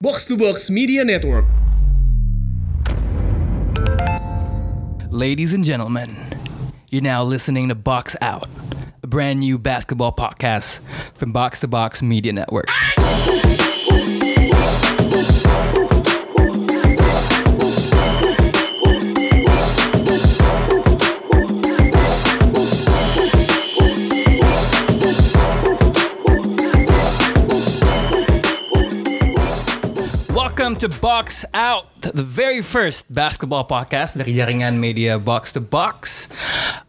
Box to Box Media Network. Ladies and gentlemen, you're now listening to Box Out, a brand new basketball podcast from Box to Box Media Network. To Box Out, the very first basketball podcast dari jaringan media Box to Box.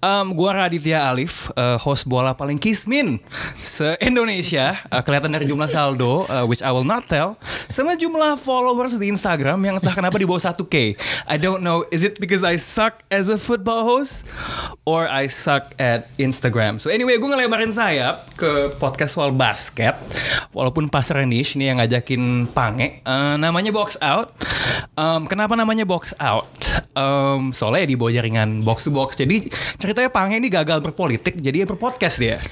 Um, gua Raditya Alif, uh, host bola paling kismin se-Indonesia. Uh, kelihatan dari jumlah saldo, uh, which I will not tell. Sama jumlah followers di Instagram yang entah kenapa di bawah 1K. I don't know, is it because I suck as a football host? Or I suck at Instagram. So anyway, gue ngelebarin sayap ke podcast soal basket. Walaupun pasar niche ini yang ngajakin Pange. Uh, namanya Box Out. Um, kenapa namanya Box Out? Um, soalnya di bawah jaringan Box to Box. Jadi ceritanya Pange ini gagal berpolitik, jadi ya berpodcast dia.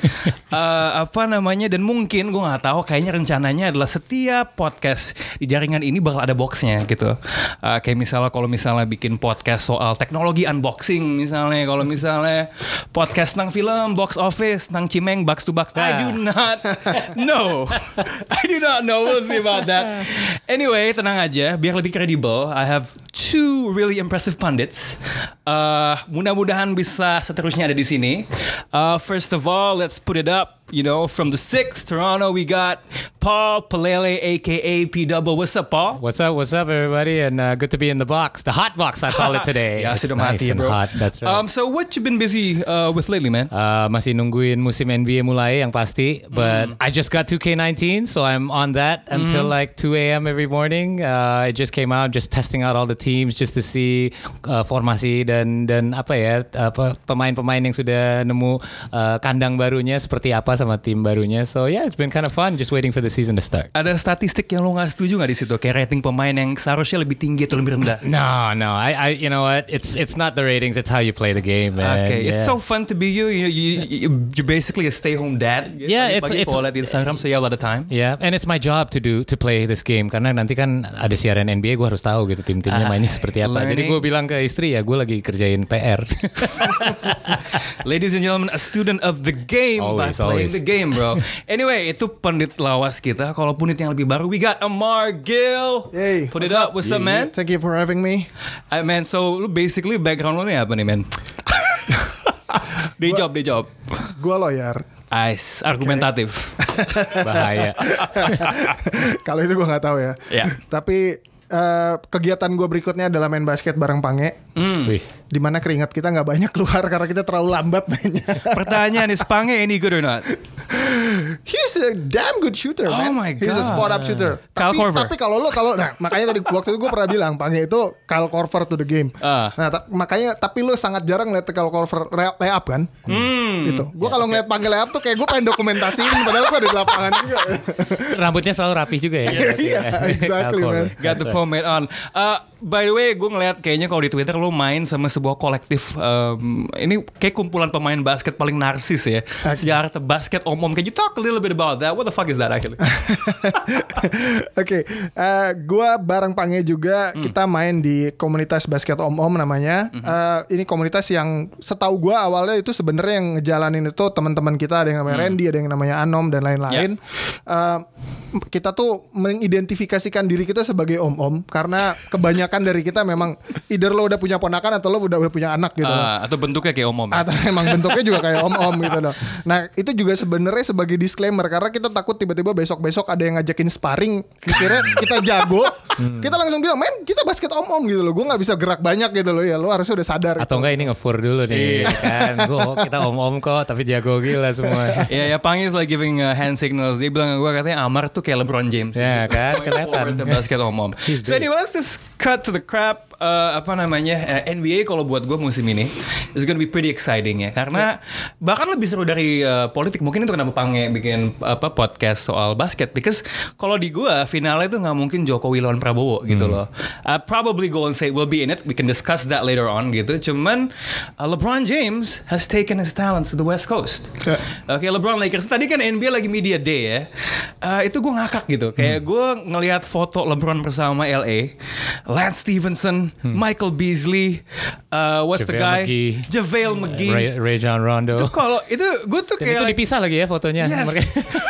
Uh, apa namanya? Dan mungkin gue nggak tahu. Kayaknya rencananya adalah setiap podcast di jaringan ini bakal ada boxnya gitu. Uh, kayak misalnya kalau misalnya bikin podcast soal teknologi unboxing misalnya, kalau misalnya podcast tentang film, box office, tentang Cimeng, box to box. I do not know. I do not know. We'll see about that. Anyway, tenang aja, biar lebih kredibel. I have two really impressive pundits. Uh, mudah-mudahan bisa seterusnya ada di sini. Uh, first of all, let's put it up. You know, from the six, Toronto, we got Paul Palele, aka P Double. What's up, Paul? What's up? What's up, everybody? And uh, good to be in the box, the hot box, I call it today. Ya, It's nice mati, and bro. hot. That's right. Um, so what you been busy uh, with lately, man? uh, masih nungguin musim NBA mulai yang pasti, but Hmm. I just got 2K19, so I'm on that until like 2 a.m. every morning. Uh, it just came out, just testing out all the teams, just to see uh, formasi dan dan apa ya apa pemain-pemain yang sudah nemu uh, kandang barunya seperti apa sama tim barunya. So yeah, it's been kind of fun, just waiting for the season to start. Ada statistik yang lo nggak setuju nggak di situ? Kayak rating pemain yang seharusnya lebih tinggi atau lebih rendah? No, no. I, I, you know what? It's it's not the ratings. It's how you play the game, man. Okay, it's Yeah. so fun to be you. You, you, you you're basically a stay-home dad. Yeah, it's- it's- liat di Instagram, so you have a lot of time. Yeah, and it's my job to do to play this game karena nanti kan ada siaran NBA, gue harus tahu gitu tim-timnya Ah, mainnya seperti apa. Jadi learning. gue bilang ke istri ya, gue lagi kerjain PR. Ladies and gentlemen, a student of the game by Always, playing the game, bro. Anyway, itu pendit lawas kita. Kalau punit yang lebih baru, we got Amar Gill. Hey, put it up. up? What's up, man? Thank you for having me. Uh, man, so lu basically background lo nih apa nih, man? day job, day job. Gua lawyer. Ice, argumentatif. Bahaya. Kalau itu gua nggak tahu ya. Ya. Tapi eh, kegiatan gua berikutnya adalah main basket bareng Pange. Wih. Di mana keringat kita nggak banyak keluar karena kita terlalu lambat mainnya. Pertanyaan is Pange any good or not? He's a damn good shooter, Oh man. my He's a God. spot up shooter. Kyle tapi, Korver. tapi kalau lo kalau nah makanya tadi waktu itu gue pernah bilang Pange itu Kyle Korver to the game. Ah. Nah ta- makanya tapi lo sangat jarang lihat Kyle Korver layup kan? Hmm. Gitu. Gue kalau ngeliat Pange layup tuh kayak gue pengen dokumentasiin padahal gue ada di lapangan juga. Rambutnya selalu rapi juga ya. Iya, exactly, man. Got the pomade on. Uh, by the way, gue ngeliat kayaknya kalau di Twitter lo main sama sebuah kolektif. um, ini kayak kumpulan pemain basket paling narsis ya. Sejarah te- basket om-om. Can you talk a little bit about that? What the fuck is that actually? Oke, eh, gua bareng Pange juga Hmm. kita main di komunitas basket Om Om namanya. Hmm. Eh, ini komunitas yang setahu gua awalnya itu sebenarnya yang ngejalanin itu teman-teman kita ada yang namanya Hmm. Randy, ada yang namanya Anom dan lain-lain. Ya. Eh, kita tuh mengidentifikasikan diri kita sebagai Om Om karena kebanyakan dari kita memang either lo udah punya ponakan atau lo udah udah punya anak gitu. loh. Uh, atau bentuknya kayak om-om. ya? Atau emang bentuknya juga kayak om-om gitu dong. Nah itu juga sebenarnya sebagai disclaimer karena kita takut tiba-tiba besok-besok ada yang ngajakin sparring, mikirnya kita jago, kita langsung bilang, men kita basket om-om gitu loh, gue nggak bisa gerak banyak gitu loh ya, lo harusnya udah sadar. Atau enggak ini ngefur dulu nih Iya. kan. Gue kita om-om kok tapi jago gila semua. Ya, ya Pange is like giving uh, hand signals. Dia bilang ke gue katanya Amar tuh kayak LeBron James. Ya kan, Going kelihatan. basket om-om. So anyway, let's just cut to the crap eh, apa namanya eh, NBA kalau buat gue musim ini is gonna be pretty exciting ya. Karena bahkan lebih seru dari eh, politik. Mungkin itu kenapa Pange bikin apa podcast soal basket. Because kalau di gue finalnya itu nggak mungkin Jokowi lawan Prabowo gitu loh. I probably go and say we'll be in it. We can discuss that later on gitu. Cuman uh, LeBron James has taken his talents to the West Coast. Ya. Oke LeBron Lakers. Tadi kan NBA lagi media day ya. Eh, itu gue ngakak gitu. Kayak gue ngelihat foto LeBron bersama LA Lance Stevenson Michael Beasley uh, what's the JaVale guy McGee. JaVale McGee Ray, Ray John Rondo. itu kalau itu gue tuh Dan kayak itu dipisah lagi ya fotonya. Yes.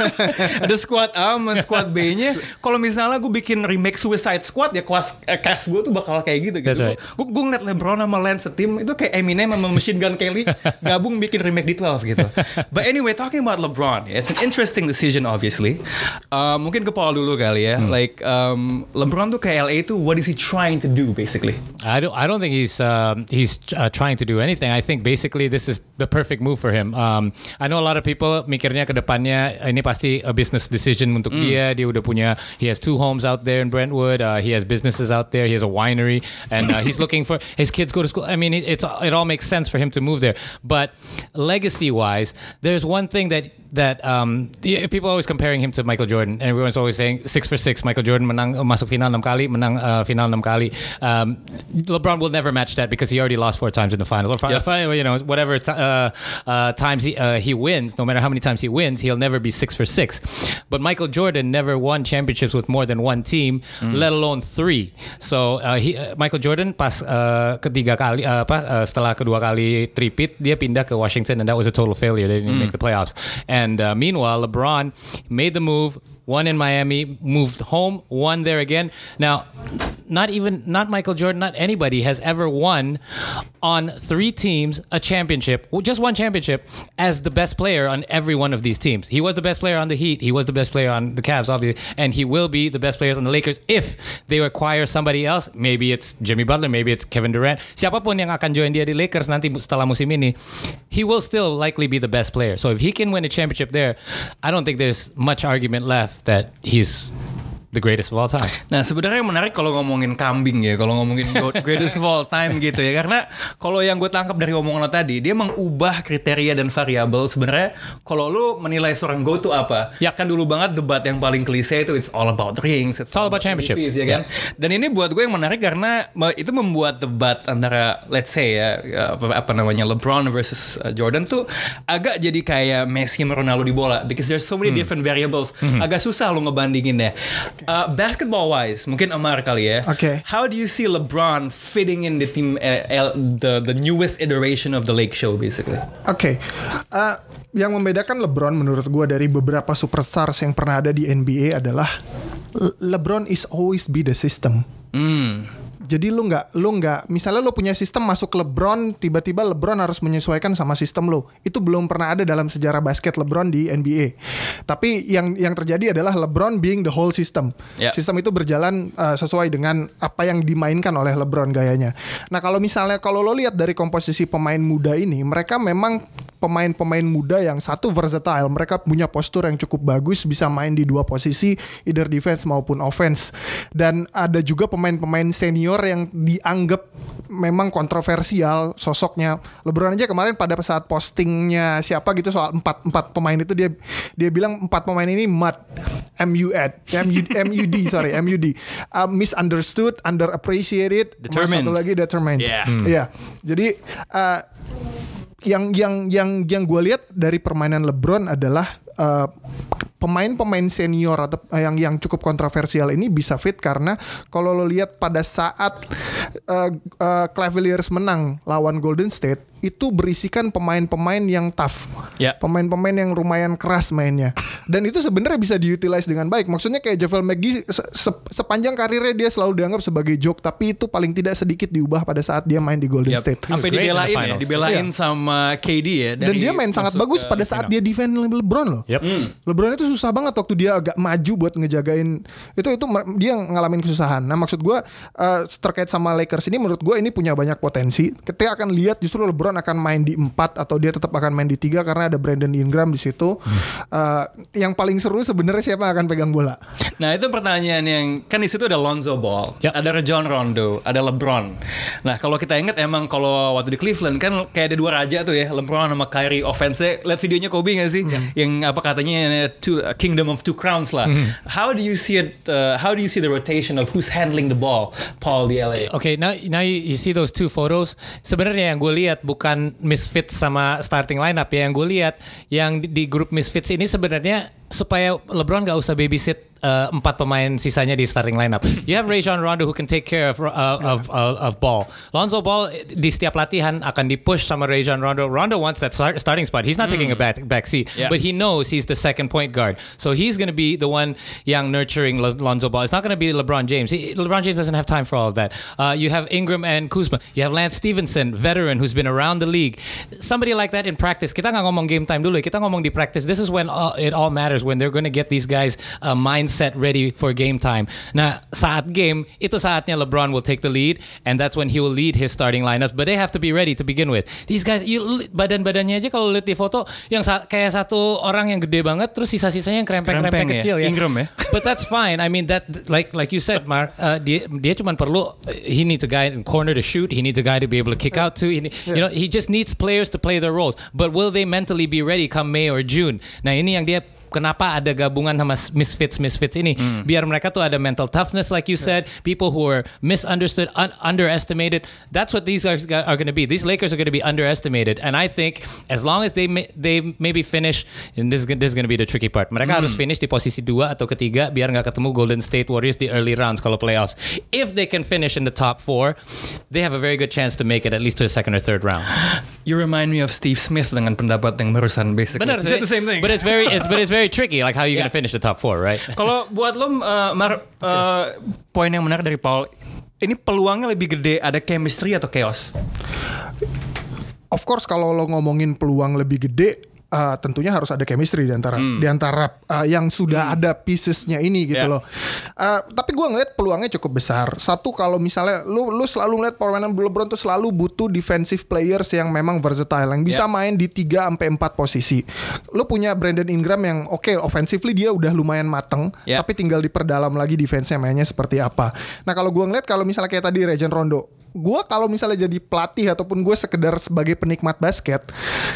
Ada squad A sama squad B-nya. Kalau misalnya gue bikin remake Suicide Squad ya kelas eh, cast gue tuh bakal kayak gitu gitu. Right. Gue gue ngeliat LeBron sama Lance setim itu kayak Eminem sama Machine Gun Kelly gabung bikin remake di 12 gitu. But anyway, talking about LeBron, it's an interesting decision obviously. Uh, mungkin ke Paul dulu kali ya. Like um, LeBron tuh ke LA itu what is he trying to do basically? I don't. I don't think he's um, he's uh, trying to do anything. I think basically this is the perfect move for him. Um, I know a lot of people mikirnya ke depannya ini pasti a business decision untuk dia. Dia udah punya. He has two homes out there in Brentwood. Uh, he has businesses out there. He has a winery, and uh, he's looking for his kids go to school. I mean, it, it's it all makes sense for him to move there. But legacy wise, there's one thing that that um, the- people are always comparing him to Michael Jordan, and everyone's always saying six for six. Michael Jordan menang masuk final enam kali, menang uh, final enam kali. Um, LeBron will never match that because he already lost four times in the final. Or you know, whatever ti- uh, uh, times he uh, he wins, no matter how many times he wins, he'll never be six for six. But Michael Jordan never won championships with more than one team, let alone three. So uh, he, uh, Michael Jordan pas uh, ketiga kali uh, apa uh, setelah kedua kali tripit dia pindah ke Washington and that was a total failure. They didn't make the playoffs. And uh, meanwhile, LeBron made the move. One in Miami, moved home, won there again. Now, not even not Michael Jordan, not anybody has ever won on three teams a championship, just one championship, as the best player on every one of these teams. He was the best player on the Heat. He was the best player on the Cavs, obviously, and he will be the best players on the Lakers if they acquire somebody else. Maybe it's Jimmy Butler, maybe it's Kevin Durant. Siapapun yang akan join dia di Lakers nanti setelah musim ini, he will still likely be the best player. So if he can win a championship there, I don't think there's much argument left that he's the greatest of all time. Nah sebenarnya yang menarik kalau ngomongin kambing ya, kalau ngomongin greatest of all time gitu ya, karena kalau yang gue tangkap dari omongan lo tadi, dia mengubah kriteria dan variabel sebenarnya. Kalau lu menilai seorang GOAT itu apa? Yap. Kan dulu banget debat yang paling klise itu it's all about rings, it's, all about championship. MVPs, ya kan? Dan ini buat gue yang menarik karena itu membuat debat antara let's say ya apa, apa namanya LeBron versus uh, Jordan tuh agak jadi kayak Messi sama Ronaldo di bola because there's so many different variables. Agak susah lu ngebandingin ya. Uh, basketball wise, mungkin Amar kali ya. Oke. How do you see LeBron fitting in the team uh, L- the the newest iteration of the Lake Show basically? Oke, Eh, yang membedakan LeBron menurut gue dari beberapa superstars yang pernah ada di NBA adalah Le- LeBron is always be the system. Hmm. Jadi lu nggak lu nggak misalnya lu punya sistem masuk LeBron tiba-tiba LeBron harus menyesuaikan sama sistem lu. Itu belum pernah ada dalam sejarah basket LeBron di NBA. Tapi yang yang terjadi adalah LeBron being the whole system. Ya. Sistem itu berjalan uh, sesuai dengan apa yang dimainkan oleh LeBron gayanya. Nah, kalau misalnya kalau lo lihat dari komposisi pemain muda ini, mereka memang pemain-pemain muda yang satu versatile, mereka punya postur yang cukup bagus, bisa main di dua posisi, either defense maupun offense. Dan ada juga pemain-pemain senior yang dianggap memang kontroversial sosoknya. LeBron aja kemarin pada saat postingnya siapa gitu soal empat empat pemain itu dia dia bilang empat pemain ini mud, MUD, MUD, MUD sorry MUD, Uh, misunderstood, underappreciated, Determined. satu lagi determined. Yeah. Iya. Jadi uh, yang yang yang yang gue lihat dari permainan LeBron adalah uh, pemain-pemain senior atau uh, yang yang cukup kontroversial ini bisa fit karena kalau lo lihat pada saat uh, uh, Cavaliers menang lawan Golden State itu berisikan pemain-pemain yang tough, Ya. pemain-pemain yang lumayan keras mainnya, dan itu sebenarnya bisa diutilize dengan baik. Maksudnya kayak JaVale McGee se- se- sepanjang karirnya dia selalu dianggap sebagai joke, tapi itu paling tidak sedikit diubah pada saat dia main di Golden Yep. State. Sampai dibelain ya, dibelain Iya. sama KD ya. Dan dia main sangat bagus pada saat final. dia defend LeBron loh. Yep. LeBron itu susah banget waktu dia agak maju buat ngejagain itu itu dia ngalamin kesusahan. Nah maksud gue uh, terkait sama Lakers ini menurut gue ini punya banyak potensi. Kita akan lihat justru LeBron akan main di 4 atau dia tetap akan main di 3 karena ada Brandon Ingram di situ. Eh, yang paling seru sebenarnya siapa yang akan pegang bola? Nah itu pertanyaan yang kan di situ ada Lonzo Ball, Yap. ada Rajon Rondo, ada LeBron. Nah kalau kita ingat emang kalau waktu di Cleveland kan kayak ada dua raja tuh ya, LeBron sama Kyrie offense. Lihat videonya Kobe gak sih? Yang apa katanya two, a kingdom of two crowns lah. How do you see it? uh, how do you see the rotation of who's handling the ball, Paul di LA? Okay, now now you, you see those two photos. Sebenarnya yang gue lihat bukan misfits sama starting lineup ya. Yang gue lihat yang di, di grup misfits ini sebenarnya supaya LeBron gak usah babysit uh, empat pemain sisanya di starting lineup. You have Rajon Rondo who can take care of uh, of, of of ball. Lonzo Ball di setiap latihan akan dipush sama Rajon Rondo. Rondo wants that start, starting spot. He's not taking a back back seat, Yeah. but he knows he's the second point guard. So he's going to be the one yang nurturing Lonzo Ball. It's not going to be LeBron James. He, LeBron James doesn't have time for all of that. Uh, you have Ingram and Kuzma. You have Lance Stevenson, veteran who's been around the league. Somebody like that in practice. Kita nggak ngomong game time dulu. Kita ngomong di practice. This is when all, it all matters. When they're going to get these guys uh, mindset ready for game time. Nah, saat game itu saatnya LeBron will take the lead, and that's when he will lead his starting lineups. But they have to be ready to begin with. These guys, you badan-badannya aja kalau lihat di foto yang sa- kayak satu orang yang gede banget, terus sisa-sisanya yang krempeng-krempeng Krempeng ya? kecil ya. Ingram ya? But that's fine. I mean that like like you said, Mark, uh, dia dia cuma perlu he needs a guy in corner to shoot. He needs a guy to be able to kick out to. He, You know, he just needs players to play their roles. But will they mentally be ready come May or June? Nah ini yang dia Kenapa ada gabungan sama misfits misfits ini? Biar mereka tuh ada mental toughness, like you said, people who are misunderstood, un- underestimated. That's what these guys got- are going to be. These Lakers are going to be underestimated, and I think as long as they ma- they maybe finish, and this this is going to be the tricky part. Mereka harus finish di posisi dua atau ketiga biar nggak ketemu Golden State Warriors di early rounds kalau playoffs. If they can finish in the top four, they have a very good chance to make it at least to the second or third round. You remind me of Steve Smith dengan pendapat yang barusan basically. Benar said the same thing. But it's very it's but it's very tricky. Like how you Yeah. going to finish the top four, right? Kalau buat lo, uh, Mar, uh, poin yang menarik dari Paul, ini peluangnya lebih gede ada chemistry atau chaos? Of course kalau lo ngomongin peluang lebih gede uh, tentunya harus ada chemistry di antara di antara uh, yang sudah ada piecesnya ini gitu Yeah. loh. Uh, tapi gua ngeliat peluangnya cukup besar. Satu kalau misalnya lu lu selalu ngeliat permainan LeBron tuh selalu butuh defensive players yang memang versatile yang bisa Yeah. main di 3 sampai 4 posisi. Lu punya Brandon Ingram yang oke offensively dia udah lumayan mateng Yeah. tapi tinggal diperdalam lagi defense-nya mainnya seperti apa. Nah, kalau gua ngeliat kalau misalnya kayak tadi Rajon Rondo gue kalau misalnya jadi pelatih ataupun gue sekedar sebagai penikmat basket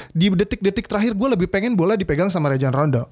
di detik-detik terakhir gue lebih pengen bola dipegang sama Rajon Rondo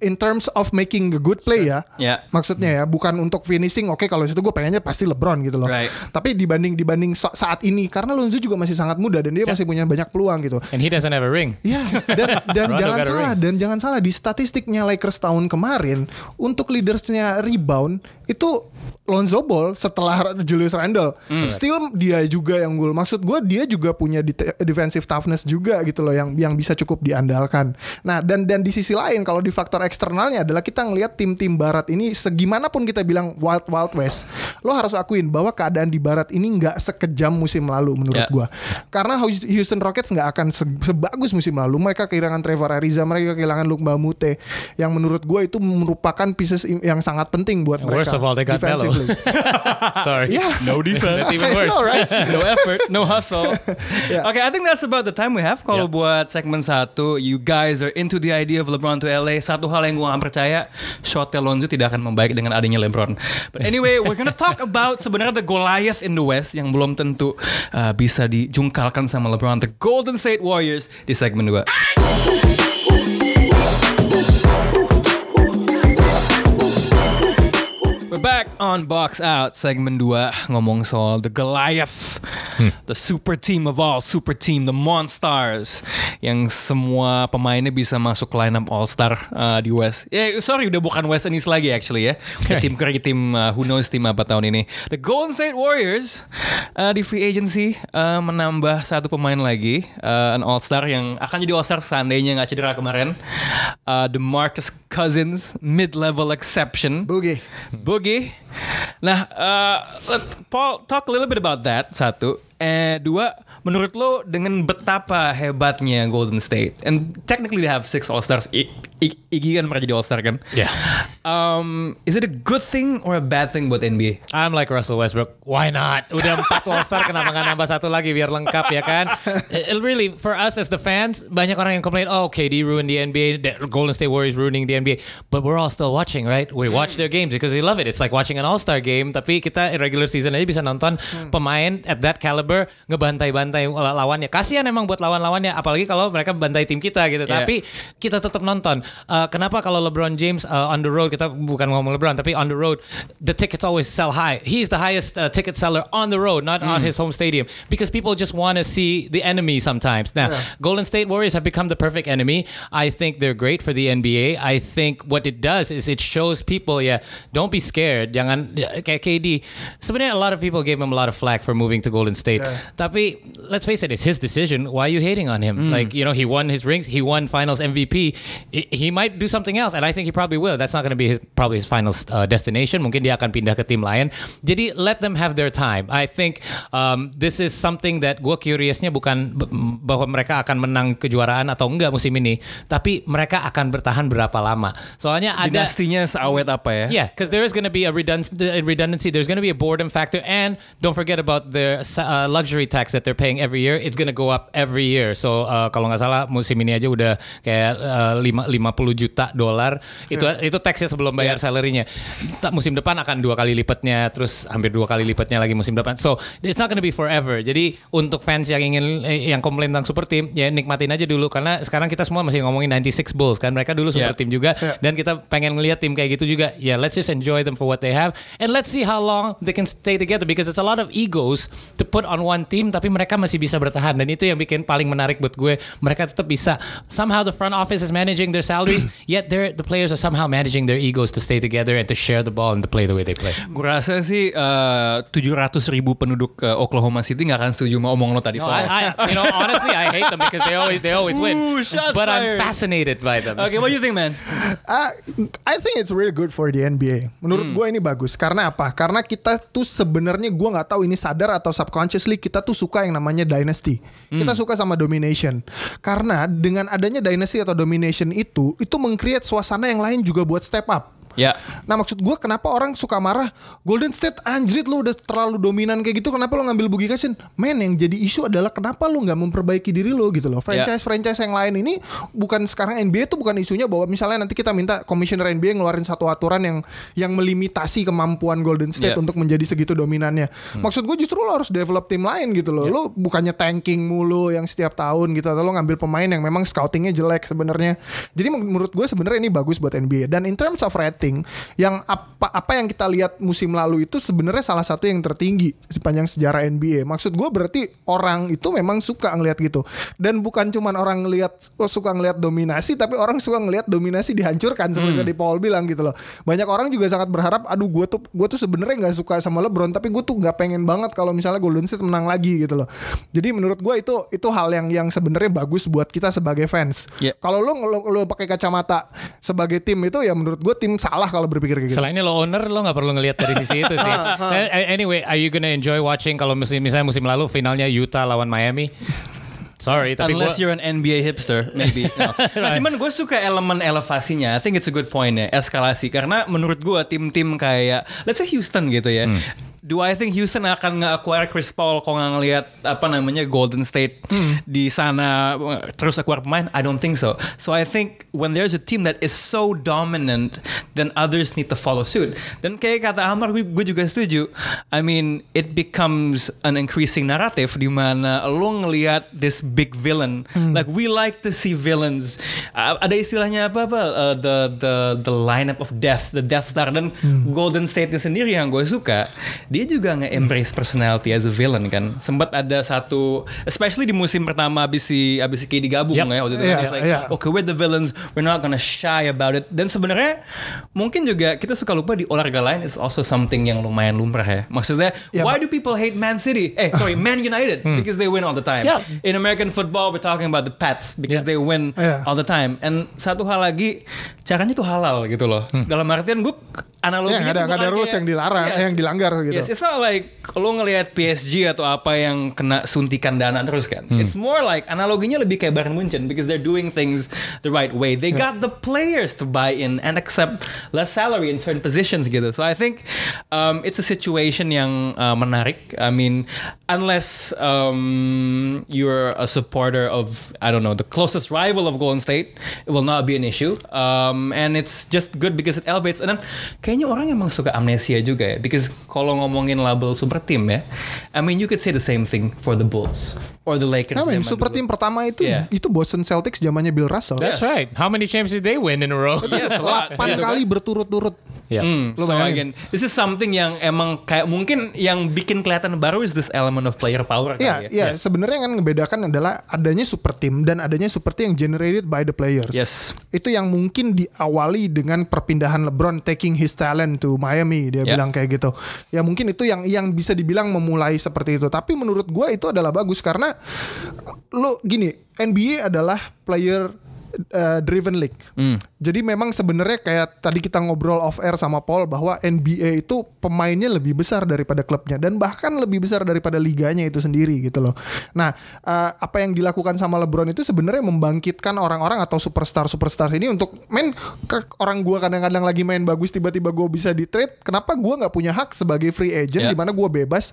in terms of making a good play ya Ya. maksudnya ya bukan untuk finishing oke kalau situ gue pengennya pasti LeBron gitu loh Right. tapi dibanding dibanding sa- saat ini karena Lonzo juga masih sangat muda dan dia masih punya banyak peluang gitu And he doesn't have a ring. Ya, dan, dan Rondo jangan salah, ring. dan jangan salah di statistiknya Lakers tahun kemarin untuk leadersnya rebound itu Lonzo Ball setelah Julius Randle, Hmm. still dia juga yang gol. Maksud gue dia juga punya de- defensive toughness juga gitu loh yang yang bisa cukup diandalkan. Nah dan dan di sisi lain kalau di faktor eksternalnya adalah kita ngelihat tim-tim Barat ini segimanapun kita bilang wild wild west, lo harus akuin bahwa keadaan di Barat ini nggak sekejam musim lalu menurut Ya. gua. Karena Houston Rockets nggak akan se- sebagus musim lalu. Mereka kehilangan Trevor Ariza, mereka kehilangan Luke Mbamute, yang menurut gue itu merupakan pieces yang sangat penting buat And mereka. worst of all, they got. Sorry. Yeah. No defense. Even worse. know, right? no effort, no hustle. Yeah. Okay, I think that's about the time we have. Kalau buat segmen satu, you guys are into the idea of LeBron to LA. Satu hal yang gue gak percaya, shot Lonzo tidak akan membaik dengan adanya LeBron. But anyway, we're gonna talk about sebenarnya the Goliath in the West yang belum tentu uh, bisa dijungkalkan sama LeBron, the Golden State Warriors di segmen 2. We're back on Box Out segmen 2 ngomong soal the Goliath, the super team of all super team, the Monstars yang semua pemainnya bisa masuk lineup All Star uh, di West. Ya sorry udah bukan West and East lagi actually ya. Kayak tim kayak tim uh, who knows tim apa tahun ini. The Golden State Warriors uh, di free agency uh, menambah satu pemain lagi, uh, an All Star yang akan jadi All Star seandainya nggak cedera kemarin. Uh, the Marcus Cousins mid level exception. Boogie. Boogie. Nah, uh, Paul, talk a little bit about that. Satu, eh dua, menurut lo dengan betapa hebatnya Golden State, and technically they have six All Stars, I, I- Iggy kan pernah jadi All Star kan? Yeah. Um, is it a good thing or a bad thing buat NBA? I'm like Russell Westbrook. Why not? Udah empat All Star, kenapa nggak nambah satu lagi biar lengkap ya kan? It really for us as the fans, banyak orang yang complain, oh KD ruined the NBA, the Golden State Warriors ruining the NBA, but we're all still watching, right? We watch their games because we love it. It's like watching an All Star game, tapi kita regular season aja bisa nonton pemain at that caliber ngebantai-bantai lawannya. Kasihan emang buat lawan-lawannya, apalagi kalau mereka bantai tim kita gitu. Yeah. Tapi kita tetap nonton. Uh, kenapa kalau LeBron James uh, on the road kita bukan ngomong LeBron tapi on the road the tickets always sell high. He's the highest uh, ticket seller on the road, not on his home stadium because people just want to see the enemy sometimes. Now, Golden State Warriors have become the perfect enemy. I think they're great for the NBA. I think what it does is it shows people, yeah, don't be scared. Jangan kayak KD. Sebenarnya a lot of people gave him a lot of flack for moving to Golden State. Tapi let's face it, it's his decision. Why are you hating on him? Like, you know, he won his rings, he won Finals MVP. He- might do something else, and I think he probably will. That's not going to be his, probably his final uh, destination. Mungkin dia akan pindah ke tim lain. Jadi let them have their time. I think um, this is something that gue curiousnya bukan bahwa mereka akan menang kejuaraan atau enggak musim ini, tapi mereka akan bertahan berapa lama. Soalnya ada Dinastinya seawet apa ya? Yeah, because there is going to be a redundancy, redundancy. There's going to be a boredom factor, and don't forget about the uh, luxury tax that they're paying every year. It's to go up every year. So uh, kalau nggak salah musim ini aja udah kayak uh, lima 50 juta dolar. Itu itu taxnya sebelum bayar salarynya. Ta- Musim depan akan dua kali lipatnya, terus hampir dua kali lipatnya lagi musim depan. So it's not to be forever. Jadi untuk fans yang ingin eh, yang komplain tentang super team, ya nikmatin aja dulu karena sekarang kita semua masih ngomongin 96 Bulls kan. Mereka dulu super Yeah. team juga dan kita pengen ngelihat tim kayak gitu juga. Ya, let's just enjoy them for what they have and let's see how long they can stay together because it's a lot of egos to put on one team tapi mereka masih bisa bertahan dan itu yang bikin paling menarik buat gue. Mereka tetap bisa somehow the front office is managing their salaries yet they're, the players are somehow managing their egos to stay together and to share the ball and to play the way they play. Gue rasa sih tujuh ratus ribu penduduk eh, Oklahoma City nggak akan setuju sama omong lo tadi. No. I, I, you know, honestly, I hate them because they always they always win. Ooh, shots but fired. I'm fascinated by them. Okay, what do you think, man? Ah, I think it's really good for the NBA. Menurut gue ini bagus. Karena apa? Karena kita tuh sebenarnya gue nggak tahu ini sadar atau subconsciously kita tuh suka yang namanya dynasty. Kita suka sama domination. Karena dengan adanya dynasty atau domination itu, itu meng-create suasana yang lain juga buat step up. Ya. Nah maksud gue kenapa orang suka marah Golden State anjrit lu udah terlalu dominan kayak gitu Kenapa lu ngambil Boogie Cousins? Men yang jadi isu adalah kenapa lu nggak memperbaiki diri lu gitu loh. Franchise-franchise yang lain ini Bukan sekarang NBA tuh bukan isunya Bahwa misalnya nanti kita minta Komisioner NBA ngeluarin satu aturan yang Yang melimitasi kemampuan Golden State Ya. Untuk menjadi segitu dominannya. Maksud gue justru lu harus develop tim lain gitu loh. Lu bukannya tanking mulu yang setiap tahun gitu Atau lu ngambil pemain yang memang scoutingnya jelek sebenarnya. Jadi menurut gue sebenarnya ini bagus buat NBA Dan in terms of rating yang apa apa yang kita lihat musim lalu itu sebenarnya salah satu yang tertinggi sepanjang sejarah NBA. Maksud gue berarti orang itu memang suka ngelihat gitu. Dan bukan cuman orang ngelihat oh, suka ngelihat dominasi tapi orang suka ngelihat dominasi dihancurkan seperti tadi Paul bilang gitu loh. Banyak orang juga sangat berharap aduh gue tuh gue tuh sebenarnya nggak suka sama LeBron tapi gue tuh nggak pengen banget kalau misalnya Golden State menang lagi gitu loh. Jadi menurut gue itu itu hal yang yang sebenarnya bagus buat kita sebagai fans. Yeah. Kalau lo, lo, lo pakai kacamata sebagai tim itu ya menurut gue tim salah kalau berpikir kayak gitu. Selainnya lo owner, lo nggak perlu ngelihat dari sisi itu sih. A- anyway, are you gonna enjoy watching kalau musim misalnya musim lalu finalnya Utah lawan Miami? Sorry, tapi Unless gua, you're an NBA hipster, maybe. No. Nah, cuman gue suka elemen elevasinya. I think it's a good point ya, eskalasi. Karena menurut gue tim-tim kayak, let's say Houston gitu ya. Do I think Houston akan nge-acquire Chris Paul kalau nggak ngelihat apa namanya Golden State di sana terus acquire pemain? I don't think so. So I think when there's a team that is so dominant, then others need to follow suit. Dan kayak kata Amar, gue, juga setuju. I mean, it becomes an increasing narrative di mana lo ngelihat this big villain. Like we like to see villains. Uh, ada istilahnya apa apa? Uh, the the the lineup of death, the Death Star dan Golden State sendiri yang gue suka. Dia juga nge-embrace personality as a villain kan. Sempat ada satu, especially di musim pertama abis si abis si KD gabung Yep. ya waktu itu Iya, kan. It's like, iya. okay we're the villains, we're not gonna shy about it. Dan sebenarnya mungkin juga kita suka lupa di olahraga lain is also something yang lumayan lumrah ya. Maksudnya, Ya, why do people hate Man City? Eh, sorry, Man United because they win all the time. Yeah. In American football, we're talking about the Pats because they win Yeah. all the time. And satu hal lagi, caranya tuh halal gitu loh. Dalam artian gue analoginya Ya, nggak ada ada rules yang dilarang, Yes. yang dilanggar gitu. Yes, Yes, it's not like lo ngelihat PSG atau apa yang kena suntikan dana terus kan. It's more like analoginya lebih kayak Bayern Munchen because they're doing things the right way. They got the players to buy in and accept less salary in certain positions gitu. So I think um, it's a situation yang uh, menarik. I mean, unless um, you're a supporter of I don't know the closest rival of Golden State, it will not be an issue. Um, and it's just good because it elevates. And then kayaknya orang emang suka amnesia juga ya. Because kalau ngomongin label super team ya, I mean you could say the same thing for the Bulls or the Lakers. Nah, men, zaman super dulu. team pertama itu Yeah. itu Boston Celtics zamannya Bill Russell. That's right. How many champions did they win in a row? Yes, a lot. Delapan Gitu kan. kali berturut-turut. Yeah. Lo so bayangin. again, this is something yang emang kayak mungkin yang bikin kelihatan baru is this element of player power Iya, kali ya. iya. Sebenarnya yang ngebedakan adalah adanya super team dan adanya super team yang generated by the players. Yes. Itu yang mungkin diawali dengan perpindahan LeBron taking his talent to Miami. Dia Yeah. bilang kayak gitu. Ya mungkin itu yang yang bisa dibilang memulai seperti itu. Tapi menurut gua itu adalah bagus karena lo gini, NBA adalah player uh, driven league. Jadi memang sebenarnya kayak tadi kita ngobrol off air sama Paul bahwa NBA itu pemainnya lebih besar daripada klubnya dan bahkan lebih besar daripada liganya itu sendiri gitu loh. Nah, uh, apa yang dilakukan sama LeBron itu sebenarnya membangkitkan orang-orang atau superstar superstar ini untuk main ke orang gua kadang-kadang lagi main bagus tiba-tiba gua bisa di trade. Kenapa gua nggak punya hak sebagai free agent Yeah. di mana gua bebas?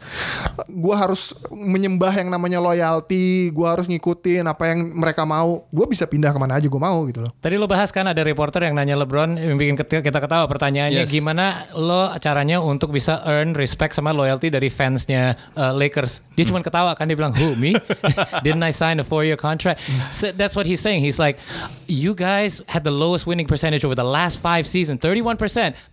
Gua harus menyembah yang namanya loyalty, gua harus ngikutin apa yang mereka mau. Gua bisa pindah ke mana aja gua mau gitu loh. Tadi lo bahas kan ada reporter yang nanya LeBron yang bikin kita ketawa pertanyaannya Yes. gimana lo caranya untuk bisa earn respect sama loyalty dari fansnya uh, Lakers. Dia cuma ketawa kan dia bilang who me didn't I sign a four year contract? So that's what he's saying. He's like you guys had the lowest winning percentage over the last five seasons, 31%,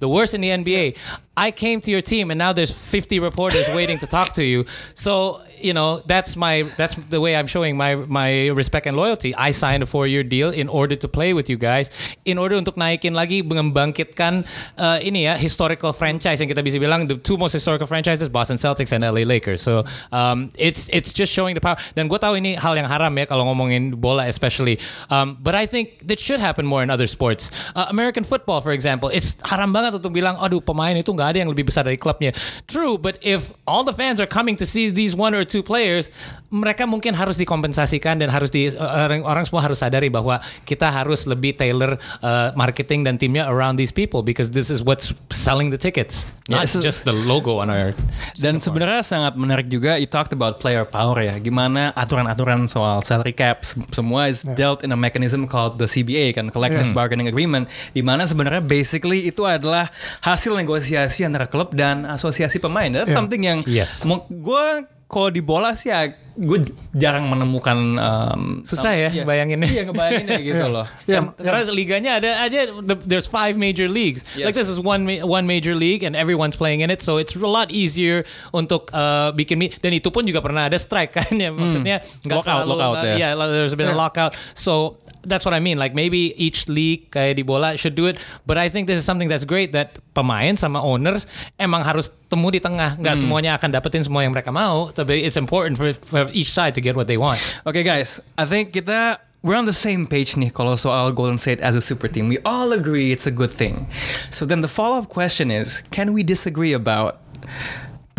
the worst in the NBA. I came to your team and now there's 50 reporters waiting to talk to you. So, you know, that's my that's the way I'm showing my my respect and loyalty. I signed a four-year deal in order to play with you guys, in order untuk naikin lagi mengembangkitkan uh, ini ya historical franchise yang kita bisa bilang the two most historical franchises Boston Celtics and LA Lakers. So, um, it's it's just showing the power. Dan gue tahu ini hal yang haram ya kalau ngomongin bola especially. Um, but I think that should happen more in other sports. Uh, American football, for example, it's haram banget untuk bilang, aduh pemain itu nggak ada yang lebih besar dari klubnya. True, but if all the fans are coming to see these one or two players, mereka mungkin harus dikompensasikan dan harus di orang, orang semua harus sadari bahwa kita harus lebih tailor uh, marketing dan timnya around these people because this is what's selling the tickets, not Yeah, so- just the logo on our. Dan sebenarnya sangat menarik juga you talked about player power ya. Gimana aturan-aturan soal salary cap sem- semua is dealt in a mechanism called the CBA kan collective bargaining agreement di mana sebenarnya basically itu adalah hasil negosiasi antara klub dan asosiasi pemain. That's something yang Yes. gue kalau di bola sih ya gue jarang menemukan um, Susah ya iya, bayanginnya. Iya ngebayanginnya gitu loh. Ya, Karena liganya ada aja the- there's five major leagues. Like Yes. this is one one major league and everyone's playing in it, so it's a lot easier untuk uh, bikin dan itu pun juga pernah ada strike kan ya maksudnya nggak Lockout, selalu lockout, uh, ya. yeah, like, there's been a lockout. So that's what I mean. Like maybe each league kayak di bola should do it, but I think this is something that's great that pemain sama owners emang harus temu di tengah. Nggak semuanya akan dapetin semua yang mereka mau, tapi it's important for, for each side to get what they want. Oke guys, I think kita we're on the same page nih kalau soal Golden State as a super team. We all agree it's a good thing. So then the follow-up question is, can we disagree about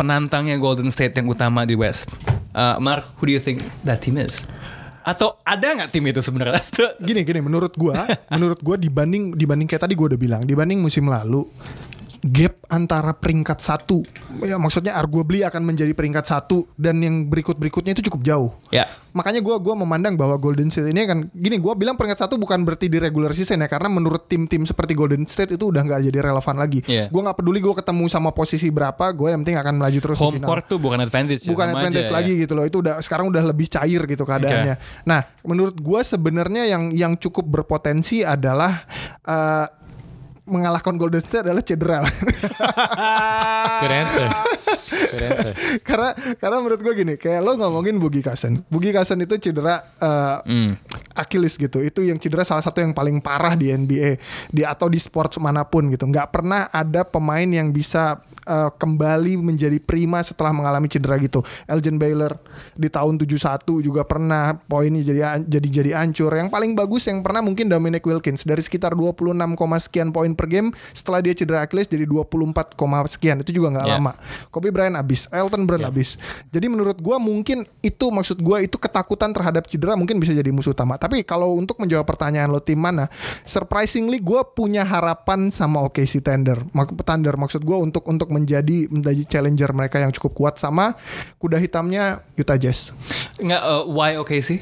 penantangnya Golden State yang utama di West? Uh, Mark, who do you think that team is? Atau ada nggak tim itu sebenarnya? gini gini menurut gua menurut gua dibanding dibanding kayak tadi gua udah bilang dibanding musim lalu gap antara peringkat satu ya maksudnya arguably akan menjadi peringkat satu dan yang berikut berikutnya itu cukup jauh ya. makanya gua gua memandang bahwa Golden State ini kan gini gua bilang peringkat satu bukan berarti di regular season ya karena menurut tim-tim seperti Golden State itu udah nggak jadi relevan lagi Iya. gua nggak peduli gua ketemu sama posisi berapa gua yang penting akan melaju terus Home final court tuh bukan advantage. ya, bukan sama advantage aja, lagi ya. gitu loh. Itu udah sekarang udah lebih cair gitu keadaannya. Nah, menurut gua sebenarnya yang yang cukup berpotensi adalah eh, mengalahkan Golden State adalah cedera. Good answer. Karena karena menurut gua gini, kayak lo ngomongin Bugi Kasen. Bugi Kasen itu cedera eh, Achilles gitu. Itu yang cedera salah satu yang paling parah di NBA di atau di sport mana pun gitu. Nggak pernah ada pemain yang bisa uh, kembali menjadi prima setelah mengalami cedera gitu. Elgin Baylor di tahun 71 juga pernah poinnya jadi jadi jadi hancur. Yang paling bagus yang pernah mungkin Dominic Wilkins dari sekitar 26, sekian poin per game setelah dia cedera Achilles jadi 24, sekian. Itu juga nggak Yeah. lama. Kobe Bryant habis, Elton Brand habis. Jadi menurut gua mungkin itu maksud gua itu ketakutan terhadap cedera mungkin bisa jadi musuh utama. Tapi kalau untuk menjawab pertanyaan lo tim mana, surprisingly gua punya harapan sama OKC Thunder. Mak Thunder maksud gua untuk untuk menjadi menjadi challenger mereka yang cukup kuat sama kuda hitamnya Utah Jazz. Nggak, uh, why oke sih?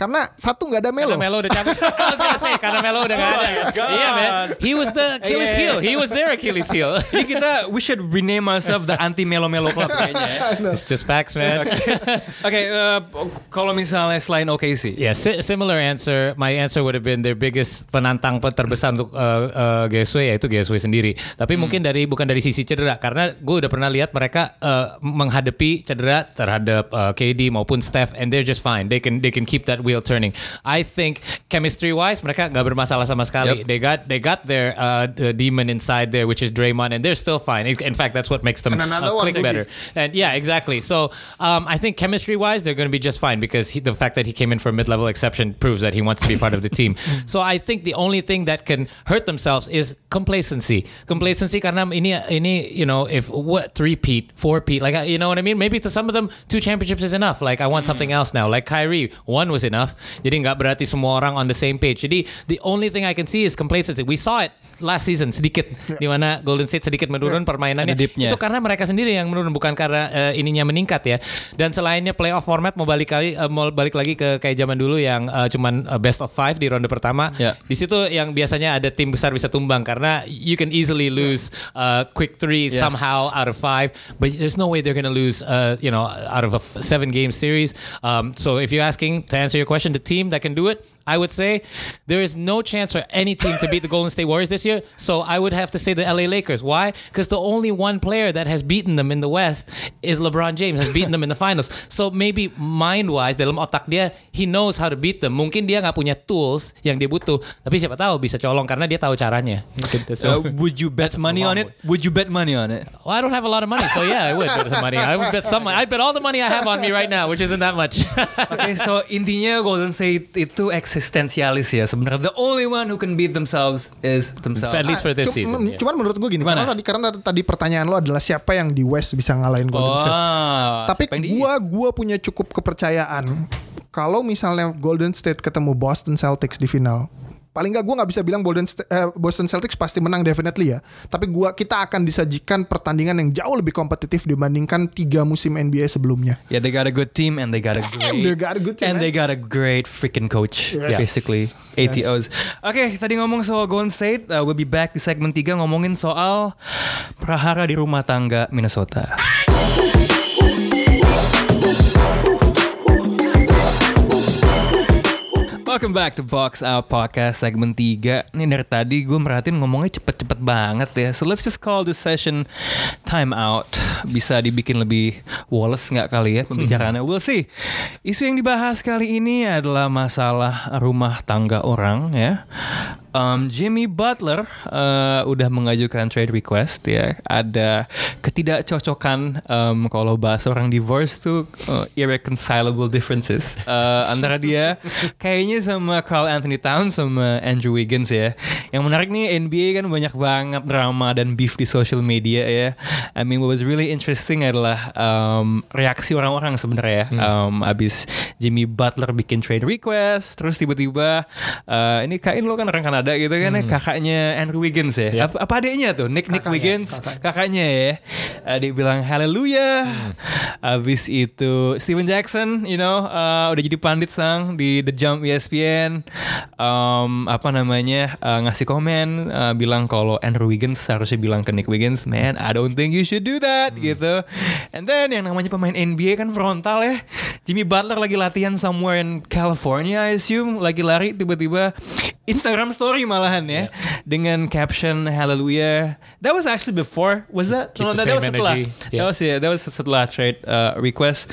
Karena satu nggak ada Melo. Karena Melo udah cabut. Say karena Melo udah gak ada. Iya man. He was the Achilles Yeah. heel. He was their Achilles heel. Jadi kita we should rename ourselves the anti melo melo club kayaknya. ya. It's just facts, man. Oke, uh, kalau misalnya selain OKC, Yeah, si- similar answer. My answer would have been their biggest penantang pe- terbesar untuk uh, uh, GSW yaitu GSW sendiri. Tapi mungkin dari bukan dari sisi cedera karena gue udah pernah lihat mereka uh, menghadapi cedera terhadap uh, KD maupun Steph and they're just fine. They can they can keep that wheel turning. I think chemistry wise mereka nggak bermasalah sama sekali. Yep. They got they got their uh, the demon inside there which is Draymond and they're still fine. In in fact, that's what makes them Uh, one, click better. And yeah, exactly. So um, I think chemistry wise, they're going to be just fine because he, the fact that he came in for a mid level exception proves that he wants to be part of the team. so I think the only thing that can hurt themselves is complacency. Complacency karena ini ini you know if what three peat, four peat, like you know what I mean. Maybe to some of them two championships is enough. Like I want something else now. Like Kyrie, one was enough. Jadi nggak berarti semua orang on the same page. Jadi the only thing I can see is complacency. We saw it last season sedikit di mana Golden State sedikit menurun permainannya. Ada dipnya. Itu karena mereka sendiri yang menurun bukan karena eh, ininya meningkat ya. Dan selainnya playoff format mau balik kali eh, mau balik lagi ke kayak zaman dulu yang eh, cuman eh, best of five di ronde pertama. Ya. Di situ yang biasanya ada tim besar bisa tumbang karena you can easily lose uh, quick three Yes. somehow out of five, but there's no way they're gonna lose uh, you know out of a seven game series. Um, so if you're asking to answer your question, the team that can do it. I would say there is no chance for any team to beat the Golden State Warriors this year. So I would have to say the LA Lakers. Why? Because the only one player that has beaten them in the West is LeBron James, has beaten them in the finals. So maybe mind-wise dalam otak dia, he knows how to beat them. Mungkin dia nggak punya tools yang dia butuh, tapi siapa tahu bisa colong karena dia tahu caranya. Gitu. So- uh, would you bet money on it? Would you bet money on it? well, I don't have a lot of money, so yeah, I would bet some money. I would bet some. I bet all the money I have on me right now, which isn't that much. Oke, so intinya Golden State itu eksistensialis ya sebenarnya. The only one who can beat themselves is themselves. At least for this season. yeah. Cuman menurut gue gini, karena tadi karena tadi pertanyaan lo adalah siapa yang di West bisa ngalahin Golden State. Oh, Tapi East? gua punya cukup kepercayaan kalau misalnya Golden State ketemu Boston Celtics di final. Paling nggak gue nggak bisa bilang Golden eh, Boston Celtics pasti menang definitely ya. Tapi gua kita akan disajikan pertandingan yang jauh lebih kompetitif dibandingkan tiga musim NBA sebelumnya. Yeah, they got a good team and they got a great they got a good team, and man. they got a great freaking coach Yes. basically ATOs. Oke, tadi ngomong soal Golden State, uh, we'll be back di segmen 3 ngomongin soal prahara di rumah tangga Minnesota. Welcome back to Box Out Podcast segmen 3 Ini dari tadi gue merhatiin ngomongnya cepet-cepet banget ya. So let's just call this session time out. Bisa dibikin lebih Wallace nggak kali ya pembicaraannya? We'll see. Isu yang dibahas kali ini adalah masalah rumah tangga orang ya Um, Jimmy Butler uh, udah mengajukan trade request ya. Ada ketidakcocokan um, kalau bahasa orang divorce tuh uh, irreconcilable differences uh, antara dia kayaknya sama Carl Anthony Towns sama Andrew Wiggins ya. Yang menarik nih NBA kan banyak banget drama dan beef di social media ya. I mean what was really interesting adalah um, reaksi orang-orang sebenarnya ya. Um, abis Jimmy Butler bikin trade request, terus tiba-tiba uh, ini kain lo kan orang Kanada gitu kan ya, kakaknya Andrew Wiggins ya. Apa, apa adiknya tuh? Nick Nick Wiggins, kakaknya ya. Uh, dia bilang haleluya. Abis itu Steven Jackson, you know, uh, udah jadi pandit sang di The Jump ESPN. Um, apa namanya uh, ngasih komen uh, bilang kalau Andrew Wiggins harusnya bilang ke Nick Wiggins, man, I don't think you should do that gitu. And then yang namanya pemain NBA kan frontal ya. Jimmy Butler lagi latihan somewhere in California, I assume, lagi lari tiba-tiba Instagram story malahan ya dengan caption Hallelujah. That was actually before. Was that? Keep the that same was setelah. energy. That Yeah. was yeah, that was setelah trade uh, request.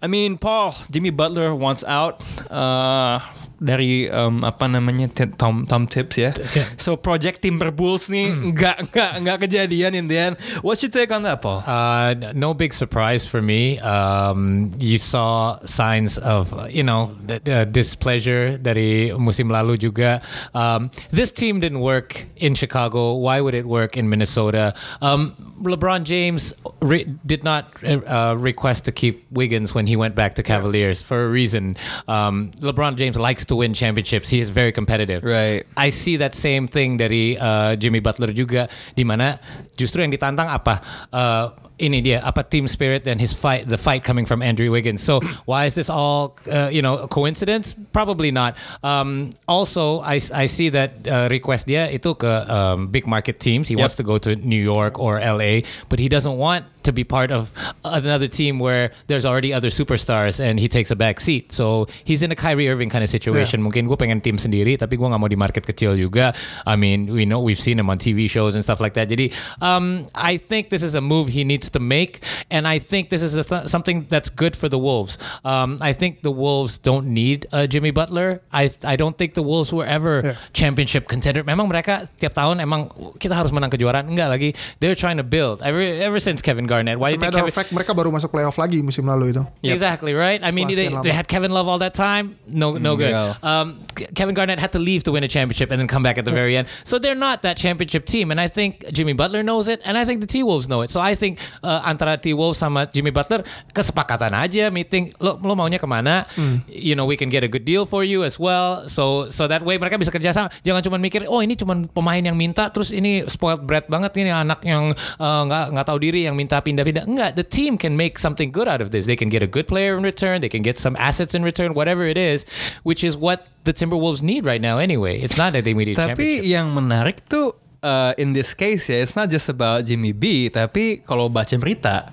I mean, Paul, Jimmy Butler wants out. Uh, dari um, apa namanya Tom Tom Tips ya. So Project Timberwolves nih nggak nggak nggak kejadian in the end. What's your take on that, Paul? Uh, no big surprise for me. Um, you saw signs of, uh, you know, th- uh, displeasure dari musim lalu juga. Um, this team didn't work in Chicago. Why would it work in Minnesota? Um, LeBron James re- did not uh, request to keep Wiggins when he went back to Cavaliers for a reason. Um, LeBron James likes to win championships. He is very competitive. Right. I see that same thing dari uh, Jimmy Butler juga di mana justru yang ditantang apa uh, ini dia apa team spirit dan his fight the fight coming from Andrew Wiggins. So why is this all uh, you know a coincidence? Probably not. Um, also I, I see that uh, request dia itu ke um, big market teams. He wants to go to New York or LA, but he doesn't want to be part of another team where there's already other superstars and he takes a back seat. So he's in a Kyrie Irving kind of situation. Mungkin gue pengen tim sendiri tapi gue nggak mau di market kecil juga. I mean, we know we've seen him on TV shows and stuff like that. Jadi um, I think this is a move he needs to make and I think this is a th- something that's good for the Wolves. Um, I think the Wolves don't need uh, Jimmy Butler. I I don't think the Wolves were ever championship contender. Memang mereka tiap tahun emang kita harus menang kejuaraan. Enggak lagi. They're trying to build. Ever ever since Kevin Garnett. As Why a do you think matter Kevin of fact, mereka baru masuk playoff lagi musim lalu itu. Exactly right. I mean, they, they had Kevin Love all that time. No, no good. yeah. Um, Kevin Garnett had to leave to win a championship and then come back at the very end. So they're not that championship team. And I think Jimmy Butler knows it, and I think the T Wolves know it. So I think uh, antara T Wolves sama Jimmy Butler kesepakatan aja meeting. Lo, lo maunya ke mana? You know, we can get a good deal for you as well. So so that way mereka bisa kerja sama. Jangan cuma mikir, oh ini cuma pemain yang minta, terus ini spoiled brat banget ini anak yang uh, nggak nggak tahu diri yang minta pindah-pindah. Enggak, the team can make something good out of this. They can get a good player in return. They can get some assets in return, whatever it is, which is what the Timberwolves need right now anyway. It's not that they need a Tapi yang menarik tuh uh, in this case ya, it's not just about Jimmy B, tapi kalau baca berita,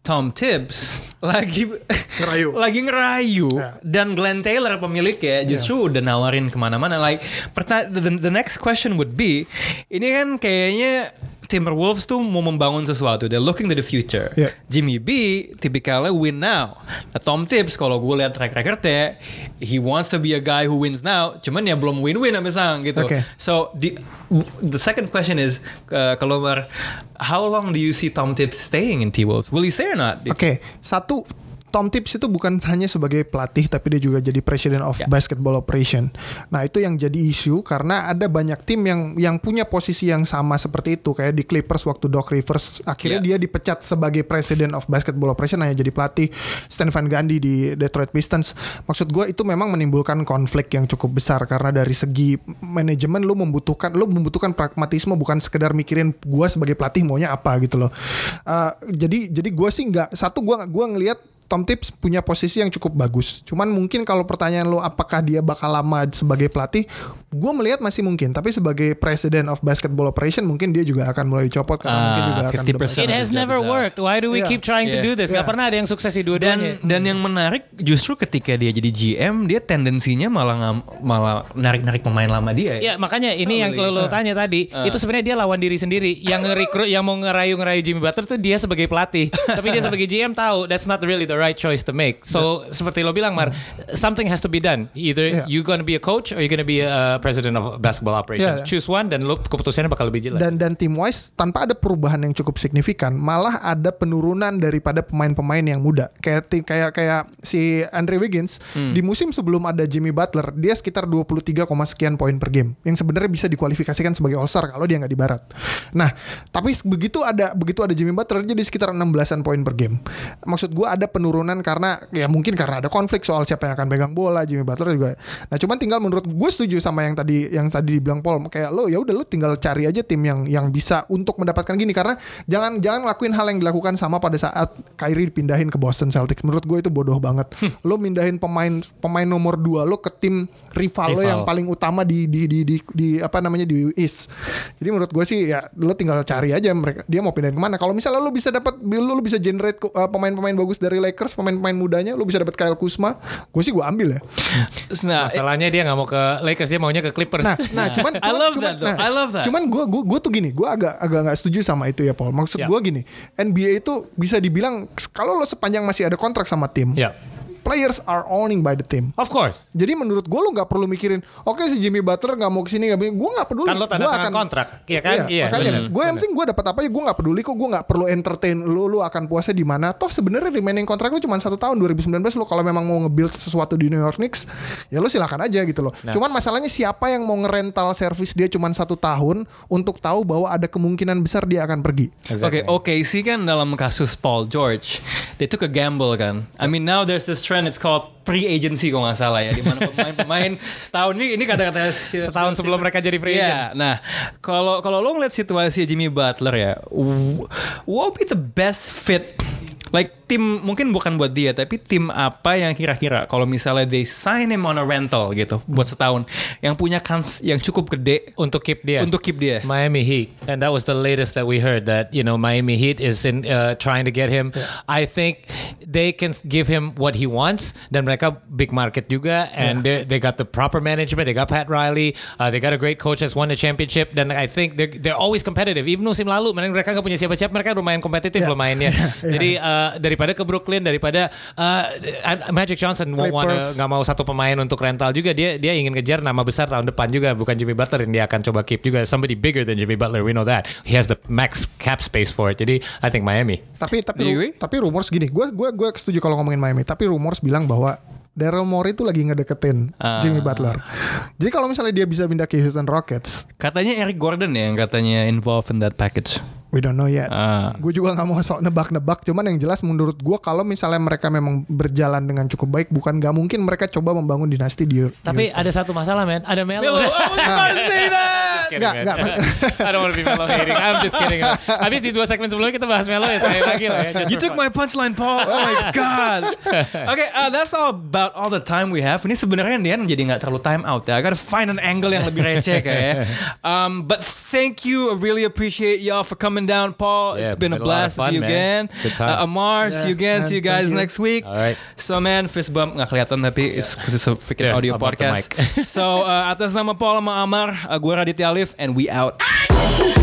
Tom Tibbs lagi Ngerayu. lagi ngerayu Ya. dan Glenn Taylor pemiliknya justru udah nawarin ke mana-mana. Like perta- the, the next question would be, ini kan kayaknya Timberwolves tuh mau membangun sesuatu. They're looking to the future. Yeah. Jimmy B tipikalnya win now. Nah, Tom Tibbs kalau gue lihat track recordnya, he wants to be a guy who wins now. Cuman ya belum win-win sampai sekarang gitu. Oke. So the the second question is uh, kalau how long do you see Tom Tibbs staying in T-Wolves? Will he stay or not? Oke, satu Tom Tips itu bukan hanya sebagai pelatih tapi dia juga jadi president of Ya. basketball operation. Nah, itu yang jadi isu karena ada banyak tim yang yang punya posisi yang sama seperti itu kayak di Clippers waktu Doc Rivers akhirnya Ya. dia dipecat sebagai president of basketball operation hanya jadi pelatih Stan Van Gundy di Detroit Pistons. Maksud gue itu memang menimbulkan konflik yang cukup besar karena dari segi manajemen lu membutuhkan lu membutuhkan pragmatisme bukan sekedar mikirin gue sebagai pelatih maunya apa gitu loh. Uh, jadi jadi gue sih nggak satu gue gua ngelihat Tom Tips punya posisi yang cukup bagus. Cuman mungkin kalau pertanyaan lo apakah dia bakal lama sebagai pelatih, gue melihat masih mungkin. Tapi sebagai president of basketball operation mungkin dia juga akan mulai dicopot karena Ah, mungkin juga akan 50% bermasalah. It has never bisa. worked. Why do we Yeah. keep trying to Yeah. do this? Gak Yeah. pernah ada yang sukses di dan dua-duanya. dan yang menarik justru ketika dia jadi GM dia tendensinya malah ngam- malah narik-narik pemain lama dia ya. Ya makanya ini yang really. lo, lo tanya tadi itu sebenarnya dia lawan diri sendiri yang nge-recruit yang mau ngerayu ngerayu Jimmy Butler tuh dia sebagai pelatih tapi dia sebagai GM tahu that's not really the right choice to make so seperti lo bilang Mar something has to be done either Yeah. you gonna be a coach or you gonna be a president of basketball operations Yeah. choose one dan lo keputusannya bakal lebih jelas Dan dan tim wise tanpa ada perubahan yang cukup signifikan, malah ada penurunan daripada pemain-pemain yang muda. Kayak tim kayak kayak si Andre Wiggins di musim sebelum ada Jimmy Butler, dia sekitar 23, sekian poin per game yang sebenarnya bisa dikualifikasikan sebagai All Star kalau dia nggak di barat. Nah, tapi begitu ada begitu ada Jimmy Butler jadi sekitar 16-an poin per game. Maksud gua ada penurunan karena ya mungkin karena ada konflik soal siapa yang akan pegang bola, Jimmy Butler juga. Nah, cuman tinggal menurut gue setuju sama yang tadi yang tadi dibilang Paul kayak lo ya udah lo tinggal cari aja tim yang yang bisa untuk mendapatkan gini karena jangan jangan lakuin hal yang dilakukan sama pada saat Kyrie dipindahin ke Boston Celtics. Menurut gue itu bodoh banget. lo mindahin pemain pemain nomor 2 lo ke tim rival, lo Rival. yang paling utama di di di di, di apa namanya di East. Jadi menurut gue sih ya lo tinggal cari aja mereka dia mau pindahin ke mana. Kalau misalnya lo bisa dapat lo, lo bisa generate uh, pemain-pemain bagus dari Lakers, pemain-pemain mudanya, lo bisa dapat Kyle Kuzma. Gue sih gue ambil ya. Nah, masalahnya dia nggak mau ke Lakers dia maunya ke Clippers Nah, nah cuman, I cuman- love cuman- that though. nah, I love that. Cuman gue gue tuh gini, gue agak agak nggak setuju sama itu ya Paul. Maksud Ya. gue gini, NBA itu bisa dibilang kalau lo sepanjang masih ada kontrak sama tim, ya players are owning by the team. Of course. Jadi menurut gue lo nggak perlu mikirin, oke si Jimmy Butler nggak mau ke sini nggak, gue nggak peduli. Kan lo tanda Gua tangan kontrak, iya kan? Iya, makanya bener, gue yang penting gue dapat apa ya gue nggak peduli kok, gue nggak perlu entertain lo, lo akan puasnya di mana. Toh sebenarnya remaining kontrak lo cuma satu tahun 2019 lo kalau memang mau nge-build sesuatu di New York Knicks, ya lo silakan aja gitu loh. Nah. Cuman masalahnya siapa yang mau ngerental service dia cuma satu tahun untuk tahu bahwa ada kemungkinan besar dia akan pergi. Oke, oke sih kan dalam kasus Paul George, they took a gamble kan. I mean now there's this trend it's called free agency kalau nggak salah ya, di mana pemain-pemain setahun ini ini kata-kata Setahun sebelum mereka jadi free Iya, nah kalau kalau lo ngeliat situasi Jimmy Butler ya, what would be the best fit? Like tim mungkin bukan buat dia tapi tim apa yang kira-kira kalau misalnya they sign him on a rental gitu buat setahun yang punya kans yang cukup gede Untuk keep dia. untuk keep dia. Miami Heat, and that was the latest that we heard that you know Miami Heat is in uh, trying to get him. I think they can give him what he wants. Dan mereka big market juga, and they, they got the proper management. They got Pat Riley. Uh, they got a great coach that's won the championship. Dan I think they're, they're always competitive. Even musim lalu, mereka nggak punya siapa-siapa. Mereka lumayan kompetitif loh mainnya. Jadi uh, daripada ke Brooklyn, daripada uh, Magic Johnson nggak mau satu pemain untuk rental juga. Dia dia ingin ngejar nama besar tahun depan juga. Bukan Jimmy Butler yang dia akan coba keep juga. Somebody bigger than Jimmy Butler. We know that. He has the max cap space for it. Jadi I think Miami. Tapi tapi ru- tapi rumors gini, gue gue gue setuju kalau ngomongin Miami. Tapi rumors bilang bahwa Daryl Morey itu lagi ngedeketin Ah. Jimmy Butler. Jadi kalau misalnya dia bisa pindah ke Houston Rockets, Katanya Eric Gordon ya yang katanya involved in that package. we don't know yet. Ah. Gue juga nggak mau sok nebak-nebak. Cuman yang jelas menurut gue kalau misalnya mereka memang berjalan dengan cukup baik, bukan nggak mungkin mereka coba membangun dinasti di. Tapi ada satu masalah, man. Ada Melo. I was Kidding, man. nggak. I don't want to be Melo hating. I'm just kidding. Habis di dua segmen sebelumnya kita bahas Melo ya sekali lagi lah ya. Just You took fun. my punchline, Paul. Oh my god. Okay, uh, that's all about all the time we have. Ini sebenarnya Dian jadi nggak terlalu time out ya. I gotta find an angle yang lebih receh kayaknya. Um, but thank you. I really appreciate y'all for coming down, Paul. Yeah, it's been a been a blast to fun, see you man. again. Good times. Uh, Amar, see you again. man, see you guys you. next week. All right. So man, fist bump nggak kelihatan tapi it's, 'cause it's a freaking Yeah, audio podcast. so uh, atas nama Paul sama Amar, uh, gue Raditya And we out.